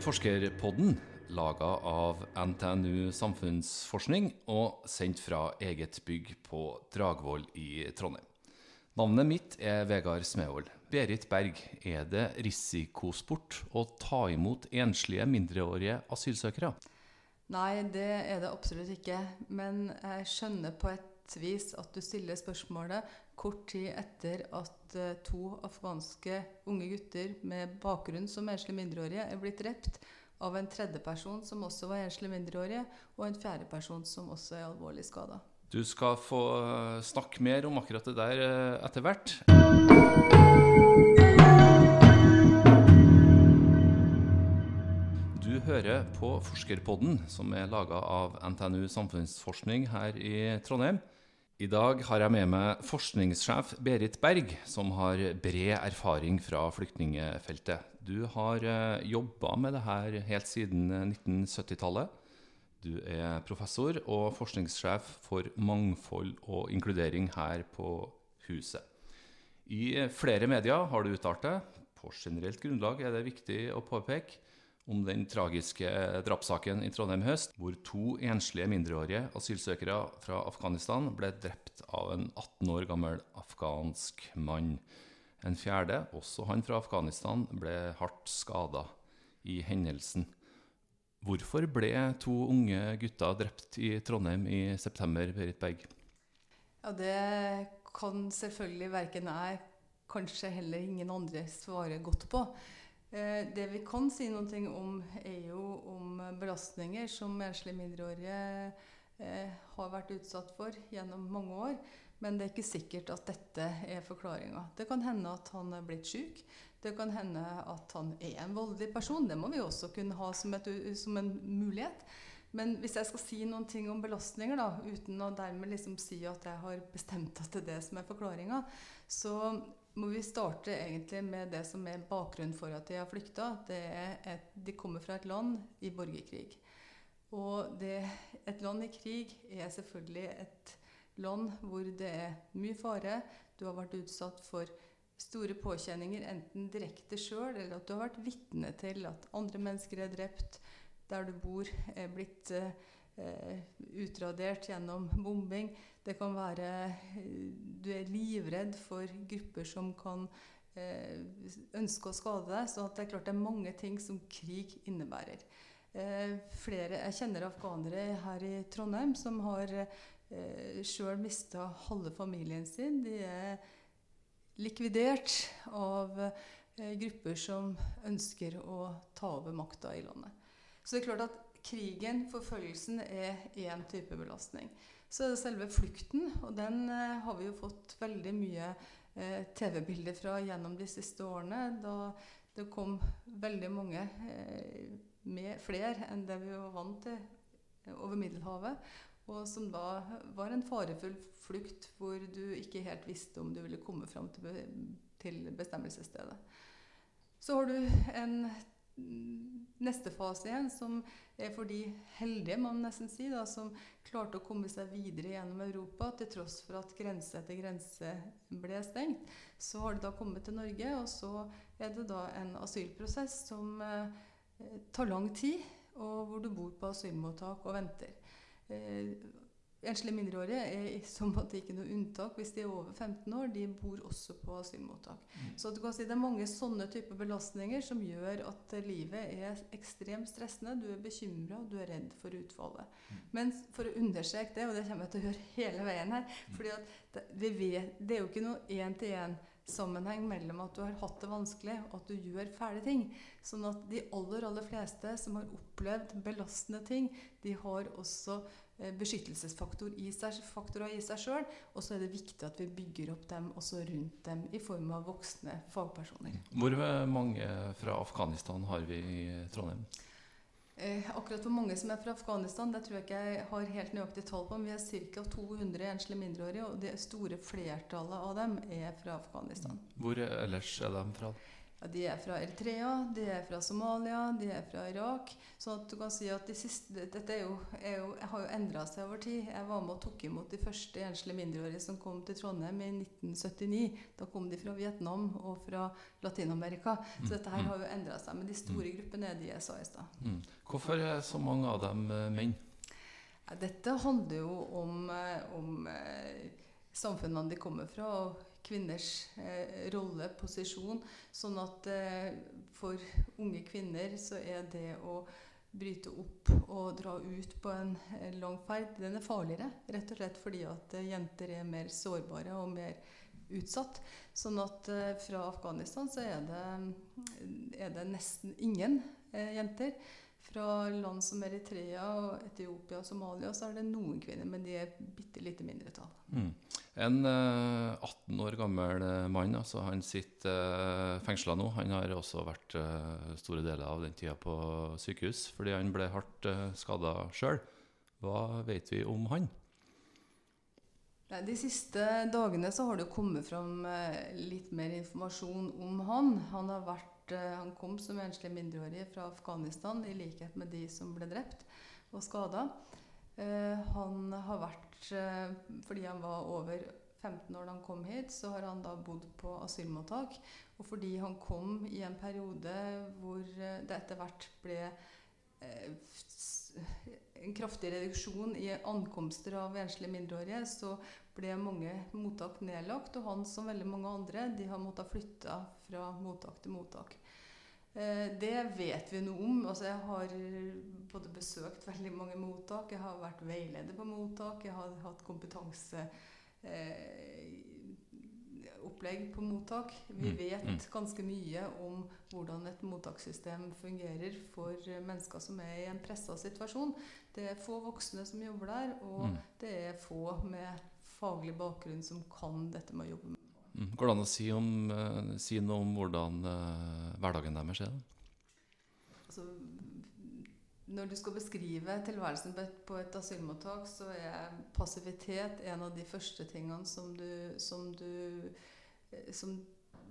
Forskerpodden, laga av NTNU Samfunnsforskning og sendt fra eget bygg på Dragvoll i Trondheim. Navnet mitt er Vegard Smevold. Berit Berg, er det risikosport å ta imot enslige mindreårige asylsøkere? Nei, det er det absolutt ikke. Men jeg skjønner på et vis at du stiller spørsmålet kort tid etter at eh, to afghanske unge gutter med bakgrunn som enslige mindreårige er blitt drept av en tredjeperson som også var enslig mindreårige, og en fjerdeperson som også er alvorlig skada. Du skal få eh, snakke mer om akkurat det der eh, etter hvert. Du hører på Forskerpodden, som er laga av NTNU Samfunnsforskning her i Trondheim. I dag har jeg med meg forskningssjef Berit Berg, som har bred erfaring fra flyktningefeltet. Du har eh, jobba med det her helt siden 1970-tallet. Du er professor og forskningssjef for mangfold og inkludering her på huset. I flere medier har du uttalt deg. På generelt grunnlag er det viktig å påpeke om den tragiske drapssaken i Trondheim høst, hvor to enslige mindreårige asylsøkere fra Afghanistan ble drept av en 18 år gammel afghansk mann. En fjerde, også han fra Afghanistan, ble hardt skada i hendelsen. Hvorfor ble to unge gutter drept i Trondheim i september, Berit Berg? Ja, Det kan selvfølgelig verken jeg, kanskje heller ingen andre, svare godt på. Eh, det vi kan si noe om, er jo om belastninger som enslige mindreårige eh, har vært utsatt for gjennom mange år. Men det er ikke sikkert at dette er forklaringa. Det kan hende at han er blitt syk. Det kan hende at han er en voldelig person. Det må vi også kunne ha som, et, som en mulighet. Men hvis jeg skal si noen ting om belastninger, da, uten å dermed liksom si at jeg har bestemt at det er det som er forklaringa, så må vi starte egentlig med det som er bakgrunnen for at de har flykta. De kommer fra et land i borgerkrig. Og det, et land i krig er selvfølgelig et land hvor det er mye fare. Du har vært utsatt for store påkjenninger, enten direkte sjøl, eller at du har vært vitne til at andre mennesker er drept der du bor, er blitt eh, utradert gjennom bombing. Det kan være Du er livredd for grupper som kan eh, ønske å skade deg. Så det er klart det er mange ting som krig innebærer. Eh, flere, jeg kjenner afghanere her i Trondheim som har eh, sjøl mista halve familien sin. De er likvidert av eh, grupper som ønsker å ta over makta i landet. Så det er klart at krigen, forfølgelsen, er én type belastning. Så er det selve flukten, og den eh, har vi jo fått veldig mye eh, TV-bilder fra gjennom de siste årene. Da det kom veldig mange, eh, med flere enn det vi var vant til over Middelhavet. Og som da var en farefull flukt hvor du ikke helt visste om du ville komme fram til bestemmelsesstedet. Så har du en neste fase igjen, som er for de heldige, må man nesten si, da, som klarte å komme seg videre gjennom Europa til tross for at grense etter grense ble stengt. Så har de da kommet til Norge, og så er det da en asylprosess som eh, tar lang tid, og hvor du bor på asylmottak og venter. Eh, Enslige mindreårige er i så måte ikke noe unntak. Hvis de er over 15 år, de bor også på asylmottak. Mm. Så du kan si det er mange sånne typer belastninger som gjør at livet er ekstremt stressende. Du er bekymra, du er redd for utfallet. Mm. Men for å understreke det, og det kommer jeg til å gjøre hele veien her mm. fordi det, vet, det, er jo ikke noe én-til-én sammenheng mellom at du har hatt det vanskelig, og at du gjør fæle ting. Sånn at de aller, aller fleste som har opplevd belastende ting, de har også Eh, beskyttelsesfaktorer i seg, i seg sjøl. Og så er det viktig at vi bygger opp dem også rundt dem i form av voksne fagpersoner. Hvor mange fra Afghanistan har vi i Trondheim? Eh, akkurat hvor mange som er fra Afghanistan, det tror jeg ikke jeg har helt nøyaktig tall på. Men vi er ca. 200 enslige mindreårige, og det store flertallet av dem er fra Afghanistan. Hvor ellers er de fra? Ja, de er fra Eritrea, de er fra Somalia, de er fra Irak. Så du kan si at de siste, dette er jo, er jo, har jo endra seg over tid. Jeg var med og tok imot de første enslige mindreårige som kom til Trondheim i 1979. Da kom de fra Vietnam og fra Latin-Amerika. Så dette her har jo endra seg. Men de store gruppene er de jeg sa i stad. Mm. Hvorfor er så mange av dem eh, menn? Dette handler jo om, eh, om eh, samfunnene de kommer fra, og kvinners eh, rolle, posisjon. Sånn at eh, for unge kvinner så er det å bryte opp og dra ut på en eh, lang ferd, den er farligere. Rett og slett fordi at eh, jenter er mer sårbare og mer utsatt. Sånn at eh, fra Afghanistan så er det, er det nesten ingen eh, jenter. Fra land som Eritrea, og Etiopia og Somalia så er det noen kvinner, men de er bitte lite mindretall. Mm. En eh, 18 år gammel eh, mann, altså, han sitter eh, fengsla nå. Han har også vært eh, store deler av den tida på sykehus fordi han ble hardt eh, skada sjøl. Hva vet vi om han? De siste dagene så har det kommet fram eh, litt mer informasjon om han. Han, har vært, eh, han kom som enslig mindreårig fra Afghanistan, i likhet med de som ble drept og skada. Eh, han har vært eh, Fordi han var over 15 år da han kom hit, så har han da bodd på asylmottak. Og fordi han kom i en periode hvor eh, det etter hvert ble eh, en kraftig reduksjon i ankomster av enslige mindreårige, så ble mange mottak nedlagt. Og han, som veldig mange andre, de har måttet flytte fra mottak til mottak. Eh, det vet vi noe om. Altså, jeg har både besøkt veldig mange mottak, jeg har vært veileder på mottak, jeg har hatt kompetanseopplegg på mottak. Vi Mm, vet mm. ganske mye om hvordan et mottakssystem fungerer for eh, mennesker som er i en pressa situasjon. Det er få voksne som jobber der, og Mm. det er få med faglig bakgrunn som kan dette med å jobbe med. Går det an å si, om, eh, si noe om hvordan eh, hverdagen deres er? altså, Når du skal beskrive tilværelsen på et, asylmottak, så er passivitet en av de første tingene som du, som du eh, Som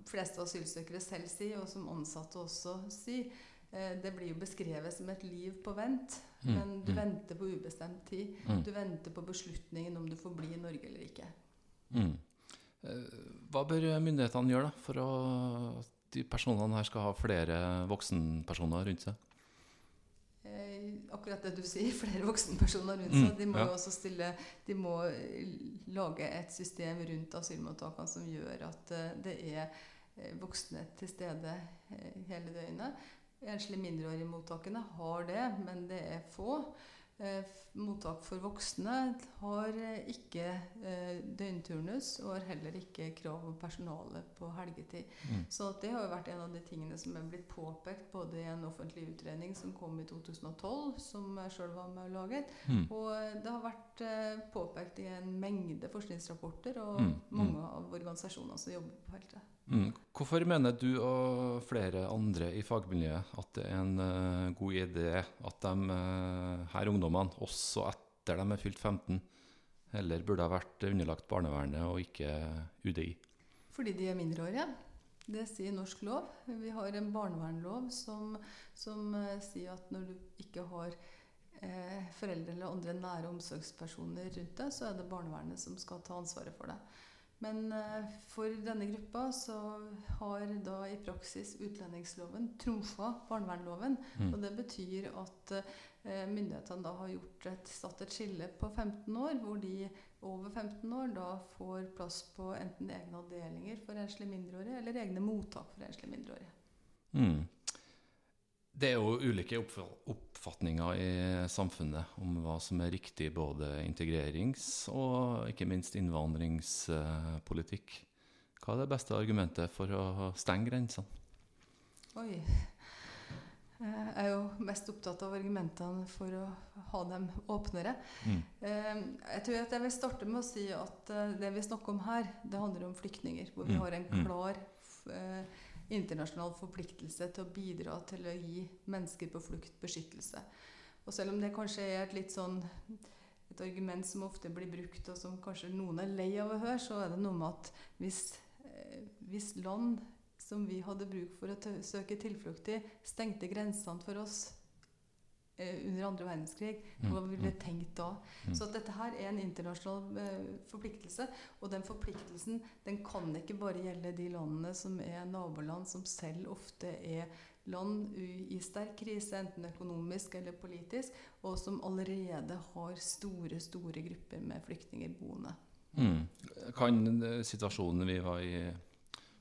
fleste asylsøkere selv sier, og som ansatte også sier. Det blir jo beskrevet som et liv på vent, Mm, men du mm, venter på ubestemt tid. mm, Du venter på beslutningen om du får bli i Norge eller ikke. mm. Eh, Hva bør myndighetene gjøre da, for at de personene her skal ha flere voksenpersoner rundt seg? Eh, akkurat det du sier, flere voksenpersoner rundt Mm, seg. De må jo også stille De må eh, lage et system rundt asylmottakene som gjør at det er voksne til stede hele døgnet. Enslige mindreårige mottakene har det, men det er få. Eh, Mottak for voksne har eh, ikke eh, døgnturnus og har heller ikke krav om personale på helgetid. Mm. Så det har jo vært en av de tingene som er blitt påpekt både i en offentlig utredning som kom i 2012, som jeg sjøl var med og laget, Mm. og det har vært påpekt i en mengde forskningsrapporter og Mm, mm. mange av organisasjonene som jobber på feltet. Mm. Hvorfor mener du og flere andre i fagmiljøet at det er en uh, god idé at de uh, her ungdommene, også etter de er fylt 15, heller burde ha vært underlagt barnevernet og ikke UDI? Fordi de er mindreårige. Det sier norsk lov. Vi har en barnevernlov som, som uh, sier at når du ikke har foreldre eller andre nære omsorgspersoner rundt deg, så er det barnevernet som skal ta ansvaret for deg. Men eh, for denne gruppa så har da i praksis utlendingsloven trumfa barnevernloven. Mm. Og det betyr at eh, myndighetene da har gjort et, satt et skille på 15 år, hvor de over 15 år da får plass på enten egne avdelinger for enslige mindreårige, eller egne mottak for enslige mindreårige. Mm. Det er jo ulike oppfatninger i samfunnet om hva som er riktig både integrerings- og ikke minst innvandringspolitikk. Hva er det beste argumentet for å stenge grensene? Oi. Jeg er jo mest opptatt av argumentene for å ha dem åpnere. Mm. Eh, Jeg tror at jeg vil starte med å si at eh, det vi snakker om her, det handler om flyktninger. Hvor vi Mm, har en mm. klar eh, internasjonal forpliktelse til å bidra til å gi mennesker på flukt beskyttelse. Og selv om det kanskje er et litt sånn et argument som ofte blir brukt, og som kanskje noen er lei av å høre, så er det noe med at hvis, eh, hvis land som vi hadde bruk for å søke tilflukt i, stengte grensene for oss under andre verdenskrig. Mm, Hva ville vi mm. tenkt da? Mm. Så at dette her er en internasjonal eh, forpliktelse. Og den forpliktelsen den kan ikke bare gjelde de landene som er naboland, som selv ofte er land i sterk krise, enten økonomisk eller politisk, og som allerede har store, store grupper med flyktninger boende. Mm. Kan situasjonen vi var i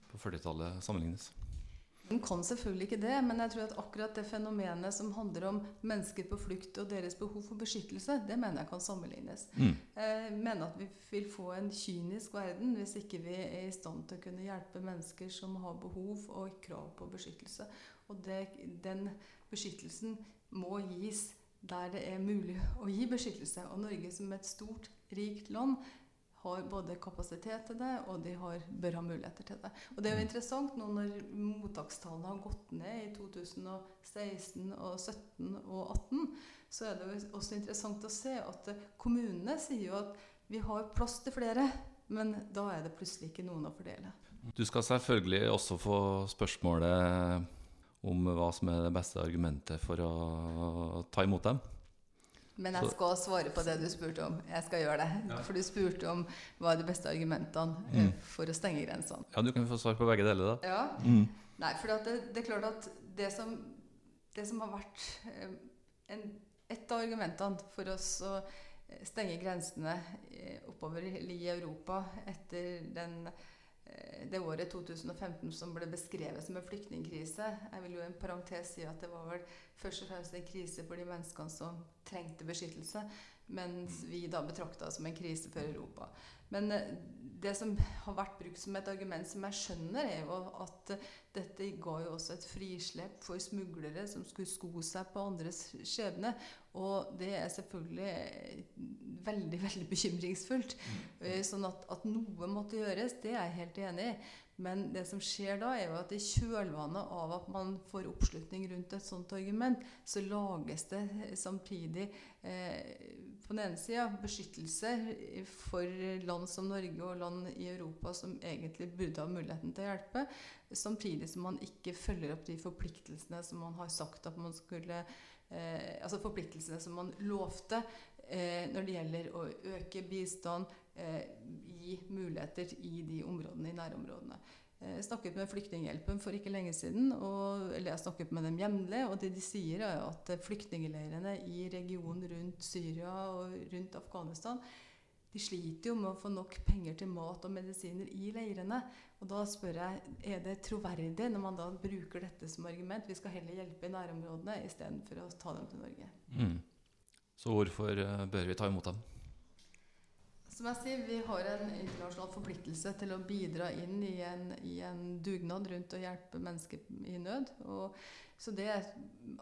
på 40-tallet sammenlignes? Den kan selvfølgelig ikke det, men jeg tror at akkurat det fenomenet som handler om mennesker på flukt og deres behov for beskyttelse, det mener jeg kan sammenlignes. Mm. Jeg mener at vi vil få en kynisk verden hvis ikke vi er i stand til å kunne hjelpe mennesker som har behov og krav på beskyttelse. Og det, den beskyttelsen må gis der det er mulig å gi beskyttelse. Og Norge som et stort, rikt land har både kapasitet til det, og de har, bør ha muligheter til det. Og det er jo interessant nå når mottakstallene har gått ned i 2016 og 2017 og 2018, så er det jo også interessant å se at kommunene sier jo at vi har plass til flere, men da er det plutselig ikke noen å fordele. Du skal selvfølgelig også få spørsmålet om hva som er det beste argumentet for å ta imot dem. Men jeg skal svare på det du spurte om. Jeg skal gjøre det. Ja. For du spurte om hva er de beste argumentene eh, Mm. for å stenge grensene. Ja, Du kan få svar på begge deler, da. Ja, Mm. Nei, for det, det er klart at det som, det som har vært eh, en, et av argumentene for oss å eh, stenge grensene oppover i Europa etter den, det året 2015 som ble beskrevet som en flyktningkrise Jeg vil jo en parentes si at det var vel først og fremst en krise for de menneskene som trengte beskyttelse, mens vi da betrakta det som en krise for Europa. Men eh, det som har vært brukt som et argument som jeg skjønner, er jo at eh, dette ga jo også et frislepp for smuglere som skulle sko seg på andres skjebne. Og det er selvfølgelig eh, veldig, veldig bekymringsfullt. Eh, Sånn at, at noe måtte gjøres, det er jeg helt enig i. Men det som skjer da, er jo at i kjølvannet av at man får oppslutning rundt et sånt argument, så lages det samtidig eh, på den ene sida beskyttelse for land som Norge og land i Europa som egentlig burde ha muligheten til å hjelpe, samtidig som man ikke følger opp de forpliktelsene som man har sagt at man skulle eh, Altså forpliktelsene som man lovte eh, når det gjelder å øke bistand, eh, gi muligheter i de områdene, i nærområdene. Eh, Jeg snakket med Flyktninghjelpen for ikke lenge siden, og, eller jeg snakket med dem jevnlig. Og det de sier, er at eh, flyktningleirene i regionen rundt Syria og rundt Afghanistan de sliter jo med å få nok penger til mat og medisiner i leirene. Og da spør jeg er det troverdig når man da bruker dette som argument. Vi skal heller hjelpe i nærområdene istedenfor å ta dem til Norge. Mm. Så hvorfor eh, bør vi ta imot dem? Som jeg sier, Vi har en internasjonal forpliktelse til å bidra inn i en, i en dugnad rundt å hjelpe mennesker i nød. Og, så det er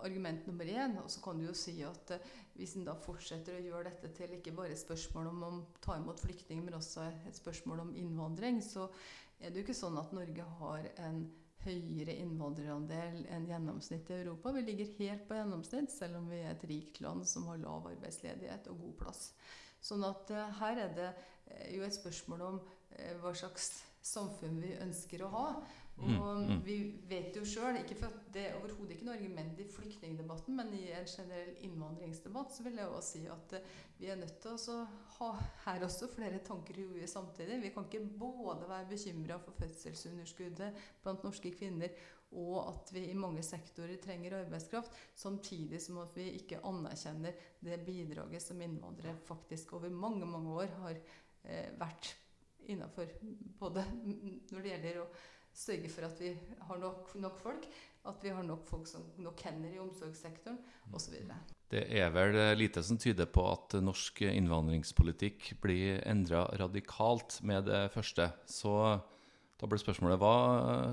argument nummer én. Og så kan du jo si at eh, hvis en da fortsetter å gjøre dette til ikke bare et spørsmål om å ta imot flyktninger, men også et spørsmål om innvandring, så er det jo ikke sånn at Norge har en høyere innvandrerandel enn gjennomsnittet i Europa. Vi ligger helt på gjennomsnitt, selv om vi er et rikt land som har lav arbeidsledighet og god plass. Sånn at eh, her er det eh, jo et spørsmål om eh, hva slags samfunn vi ønsker å ha. Og Mm, mm. vi vet jo sjøl, ikke for at det er overhodet ikke noe argument i flyktningdebatten, men i en generell innvandringsdebatt, så vil jeg også si at vi er nødt til å ha her også flere tanker i hodet samtidig. Vi kan ikke både være bekymra for fødselsunderskuddet blant norske kvinner og at vi i mange sektorer trenger arbeidskraft, samtidig som at vi ikke anerkjenner det bidraget som innvandrere faktisk over mange, mange år har eh, vært innafor. Både når det gjelder å sørge for at vi har nok, nok folk, at vi har nok folk som nok hender i omsorgssektoren osv. Det er vel eh, lite som tyder på at norsk innvandringspolitikk blir endra radikalt med det første. Så da blir spørsmålet hva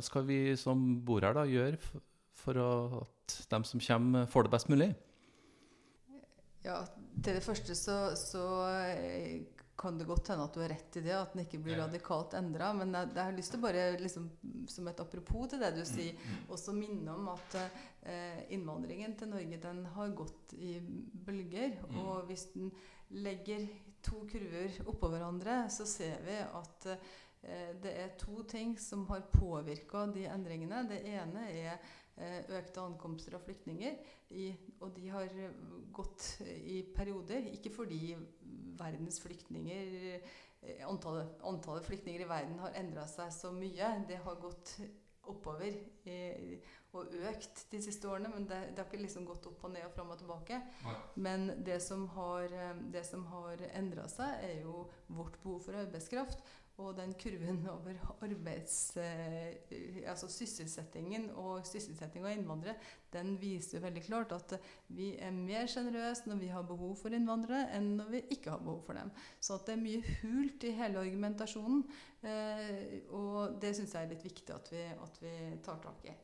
skal vi som bor her, da gjøre for at de som kommer, får det best mulig? Ja, til det første så, så eh, kan det godt hende at du har rett i det, at den ikke blir radikalt endra. Men jeg, jeg har lyst til bare, liksom, som et apropos til det du sier, også minne om at eh, innvandringen til Norge den har gått i bølger. Og hvis den legger to kurver oppå hverandre, så ser vi at Eh, det er to ting som har påvirka de endringene. Det ene er eh, økte ankomster av flyktninger. I, og de har gått i perioder. Ikke fordi verdens flyktninger eh, antallet, antallet flyktninger i verden har endra seg så mye. Det har gått oppover i, og økt de siste årene. Men det, det, har ikke liksom gått opp og ned og fram og tilbake. Nei. Men det som har, det har endra seg, er jo vårt behov for arbeidskraft. Og den kurven over arbeids, eh, altså sysselsettingen og sysselsetting av innvandrere, den viser veldig klart at vi er mer sjenerøse når vi har behov for innvandrere, enn når vi ikke har behov for dem. Så det er mye hult i hele argumentasjonen. Eh, og det syns jeg er litt viktig at vi, at vi, tar tak i.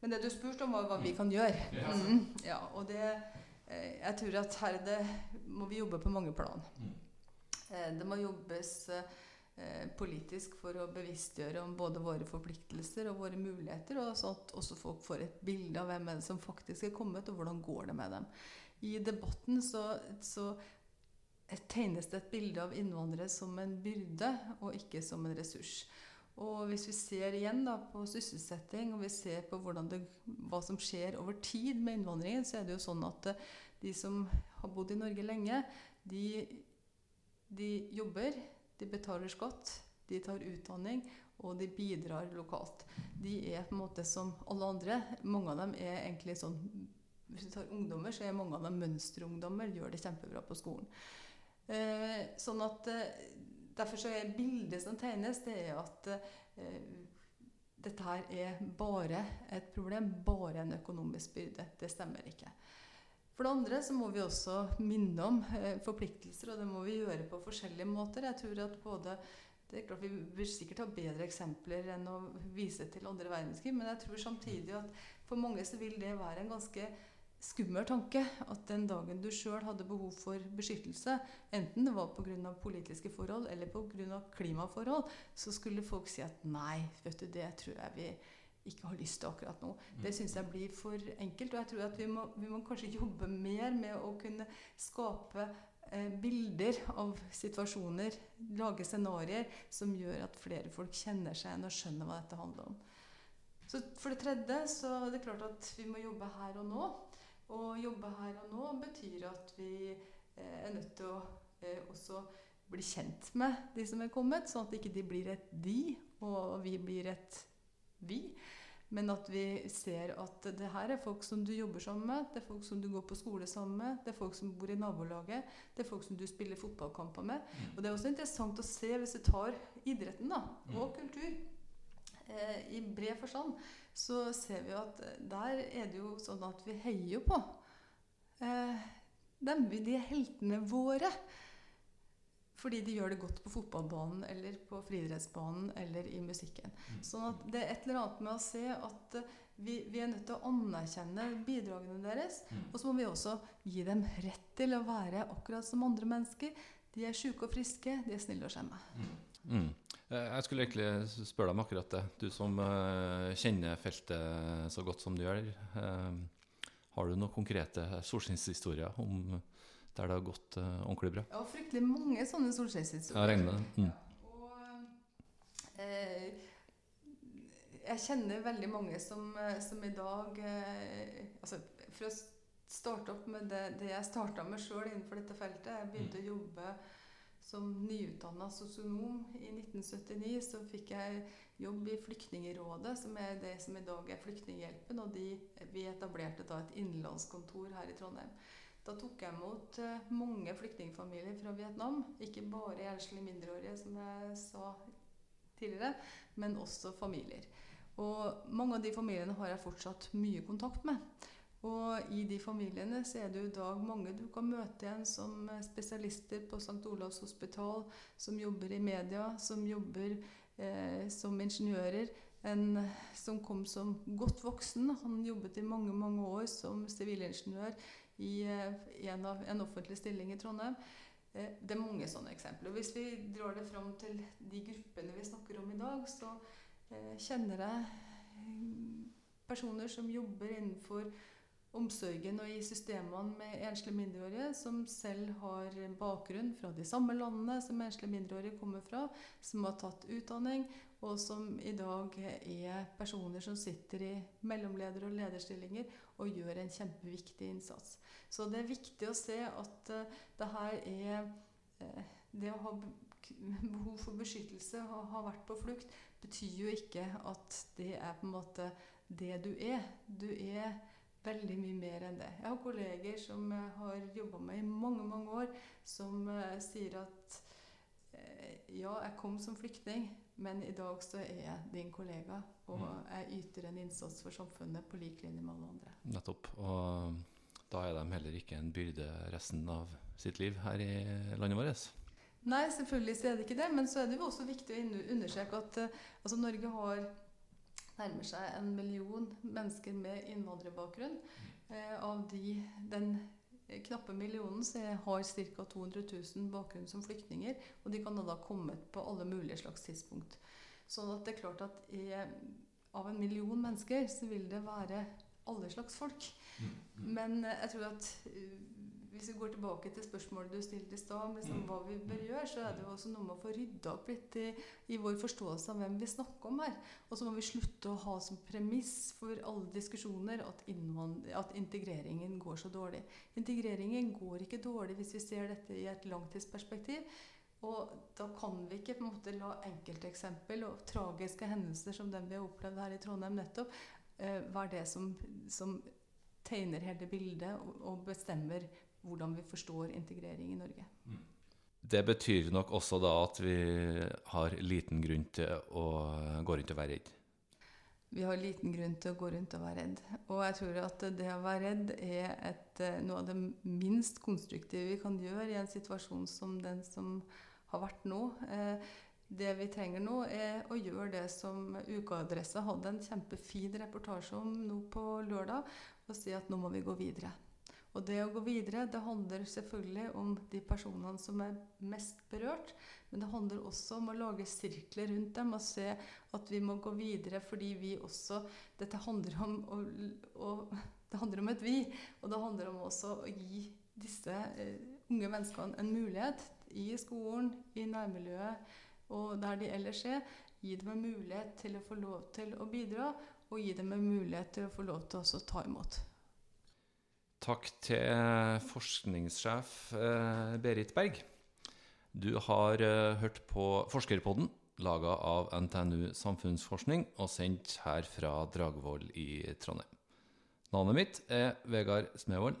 Men det du spurte om, var hva vi kan gjøre. Mm, ja, og det, eh, jeg tror at her det, må vi jobbe på mange plan. Mm. Eh, det må jobbes politisk for å bevisstgjøre om både våre forpliktelser og våre muligheter, og sånn at også folk får et bilde av hvem er det som faktisk er kommet, og hvordan går det med dem. I debatten så, så tegnes det et bilde av innvandrere som en byrde, og ikke som en ressurs. Og hvis vi ser igjen da på sysselsetting, og vi ser på det, hva som skjer over tid med innvandringen, så er det jo sånn at eh, de som har bodd i Norge lenge, de, de jobber de betaler skatt, de tar utdanning, og de bidrar lokalt. De er på en måte som alle andre. Mange av dem er egentlig sånn Hvis du tar ungdommer, så er mange av dem mønsterungdommer. Gjør det kjempebra på skolen. Eh, sånn at eh, Derfor så er bildet som tegnes, det er at eh, dette her er bare et problem, bare en økonomisk byrde. Det stemmer ikke. For det andre så må vi også minne om eh, forpliktelser, og det må vi gjøre på forskjellige måter. Jeg tror at både det er klart Vi vil sikkert ha bedre eksempler enn å vise til andre verdenskrig, men jeg tror samtidig at for mange så vil det være en ganske skummel tanke at den dagen du sjøl hadde behov for beskyttelse, enten det var pga. politiske forhold eller pga. klimaforhold, så skulle folk si at nei, vet du, det tror jeg vi ikke har lyst til akkurat nå. Det syns jeg blir for enkelt. Og jeg tror at vi må, vi må kanskje jobbe mer med å kunne skape eh, bilder av situasjoner, lage scenarioer som gjør at flere folk kjenner seg igjen og skjønner hva dette handler om. Så For det tredje så er det klart at vi må jobbe her og nå. Og jobbe her og nå betyr at vi eh, er nødt til å eh, også bli kjent med de som er kommet, sånn at ikke de blir et de, og vi blir et vi. Men at vi ser at det her er folk som du jobber sammen med, det er folk som du går på skole sammen med, det er folk som bor i nabolaget, det er folk som du spiller fotballkamper med. Mm. Og det er også interessant å se, hvis du tar idretten da, mm. og kultur eh, i bred forstand, så ser vi at der er det jo sånn at vi heier på eh, dem, de heltene våre. Fordi de gjør det godt på fotballbanen eller på friidrettsbanen eller i musikken. Mm. Sånn at det er et eller annet med å se at eh, vi, vi er nødt til å anerkjenne bidragene deres. Mm. Og så må vi også gi dem rett til å være akkurat som andre mennesker. De er sjuke og friske, de er snille og skjemme. Mm. Mm. Eh, jeg skulle egentlig spørre deg om akkurat det. Du som uh, kjenner feltet så godt som du gjør. Uh, har du noen konkrete solskinnshistorier om der det har gått uh, ordentlig bra. Ja, fryktelig mange sånne solskinnshistorier. Jeg regner mm. Og eh, jeg kjenner veldig mange som, eh, som i dag eh, altså For å starte opp med det, det jeg starta med sjøl innenfor dette feltet Jeg begynte mm. å jobbe som nyutdanna sosionom i 1979. Så fikk jeg jobb i Flyktningerådet, som er det som i dag er Flyktninghjelpen. Og de, vi etablerte da et innenlandskontor her i Trondheim. Da tok jeg imot eh, mange flyktningfamilier fra Vietnam. Ikke bare enslige mindreårige, som jeg sa tidligere, men også familier. Og mange av de familiene har jeg fortsatt mye kontakt med. Og i de familiene så er det jo i dag mange du kan møte igjen som spesialister på St. Olavs hospital, som jobber i media, som jobber eh, som ingeniører. En som kom som godt voksen. Han jobbet i mange mange år som sivilingeniør i eh, en, av, en offentlig stilling i Trondheim. Eh, det er mange sånne eksempler. Hvis vi drar det fram til de gruppene vi snakker om i dag, så eh, kjenner jeg personer som jobber innenfor omsorgen og i systemene med enslige mindreårige som selv har bakgrunn fra de samme landene som enslige mindreårige kommer fra, som har tatt utdanning, og som i dag er personer som sitter i mellomleder- og lederstillinger og gjør en kjempeviktig innsats. Så det er viktig å se at uh, det her er uh, Det å ha behov for beskyttelse og ha vært på flukt, betyr jo ikke at det er på en måte det du er. Du er veldig mye mer enn det. Jeg har kolleger som jeg har jobba med i mange, mange år, som sier at ja, jeg kom som flyktning, men i dag så er jeg din kollega, og mm. jeg yter en innsats for samfunnet på lik linje med alle andre. Nettopp. Og da er de heller ikke en byrde resten av sitt liv her i landet vårt? Nei, selvfølgelig så er det ikke det. Men så er det jo også viktig å understreke at uh, altså Norge har nærmer seg en million mennesker med innvandrerbakgrunn. Eh, av de, den knappe millionen så har ca. 200 000 bakgrunn som flyktninger. Og de kan da ha kommet på alle mulige slags tidspunkt. Sånn at det er klart at i, av en million mennesker så vil det være alle slags folk. Mm, mm. Men jeg tror at hvis vi går tilbake til spørsmålet du stilte i stad, liksom, hva vi bør gjøre, så er det jo også noe med å få rydda opp litt i, i, vår forståelse av hvem vi snakker om her. Og så må vi slutte å ha som premiss for alle diskusjoner at, at, integreringen går så dårlig. Integreringen går ikke dårlig hvis vi ser dette i et langtidsperspektiv. Og da kan vi ikke på en måte la enkelteksempel og tragiske hendelser som den vi har opplevd her i Trondheim nettopp, uh, være det som, som tegner hele bildet og, bestemmer hvordan vi forstår integrering i Norge. Mm. Det betyr nok også da at vi har liten grunn til å gå rundt og være redd? Vi har liten grunn til å gå rundt og være redd. Og jeg tror at det å være redd er et, eh, noe av det minst konstruktive vi kan gjøre i en situasjon som den som har vært nå. Eh, det vi trenger nå, er å gjøre det som Ukeadressa hadde en kjempefin reportasje om nå på lørdag, og si at nå må vi gå videre. Og det å gå videre, det handler selvfølgelig om de personene som er mest berørt. Men det handler også om å lage sirkler rundt dem og se at vi må gå videre fordi vi også Dette handler om, å, å, det handler om et vi. Og det handler om også å gi disse uh, unge menneskene en mulighet i skolen, i nærmiljøet og der de ellers er. Gi dem en mulighet til å få lov til å bidra, og gi dem en mulighet til å få lov til å ta imot. Takk til forskningssjef eh, Berit Berg. Du har eh, hørt på Forskerpodden, laga av NTNU Samfunnsforskning og sendt her fra Dragvoll i Trondheim. Navnet mitt er Vegard Smevold.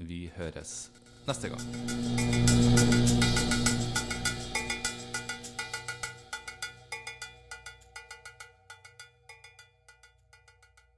Vi høres neste gang.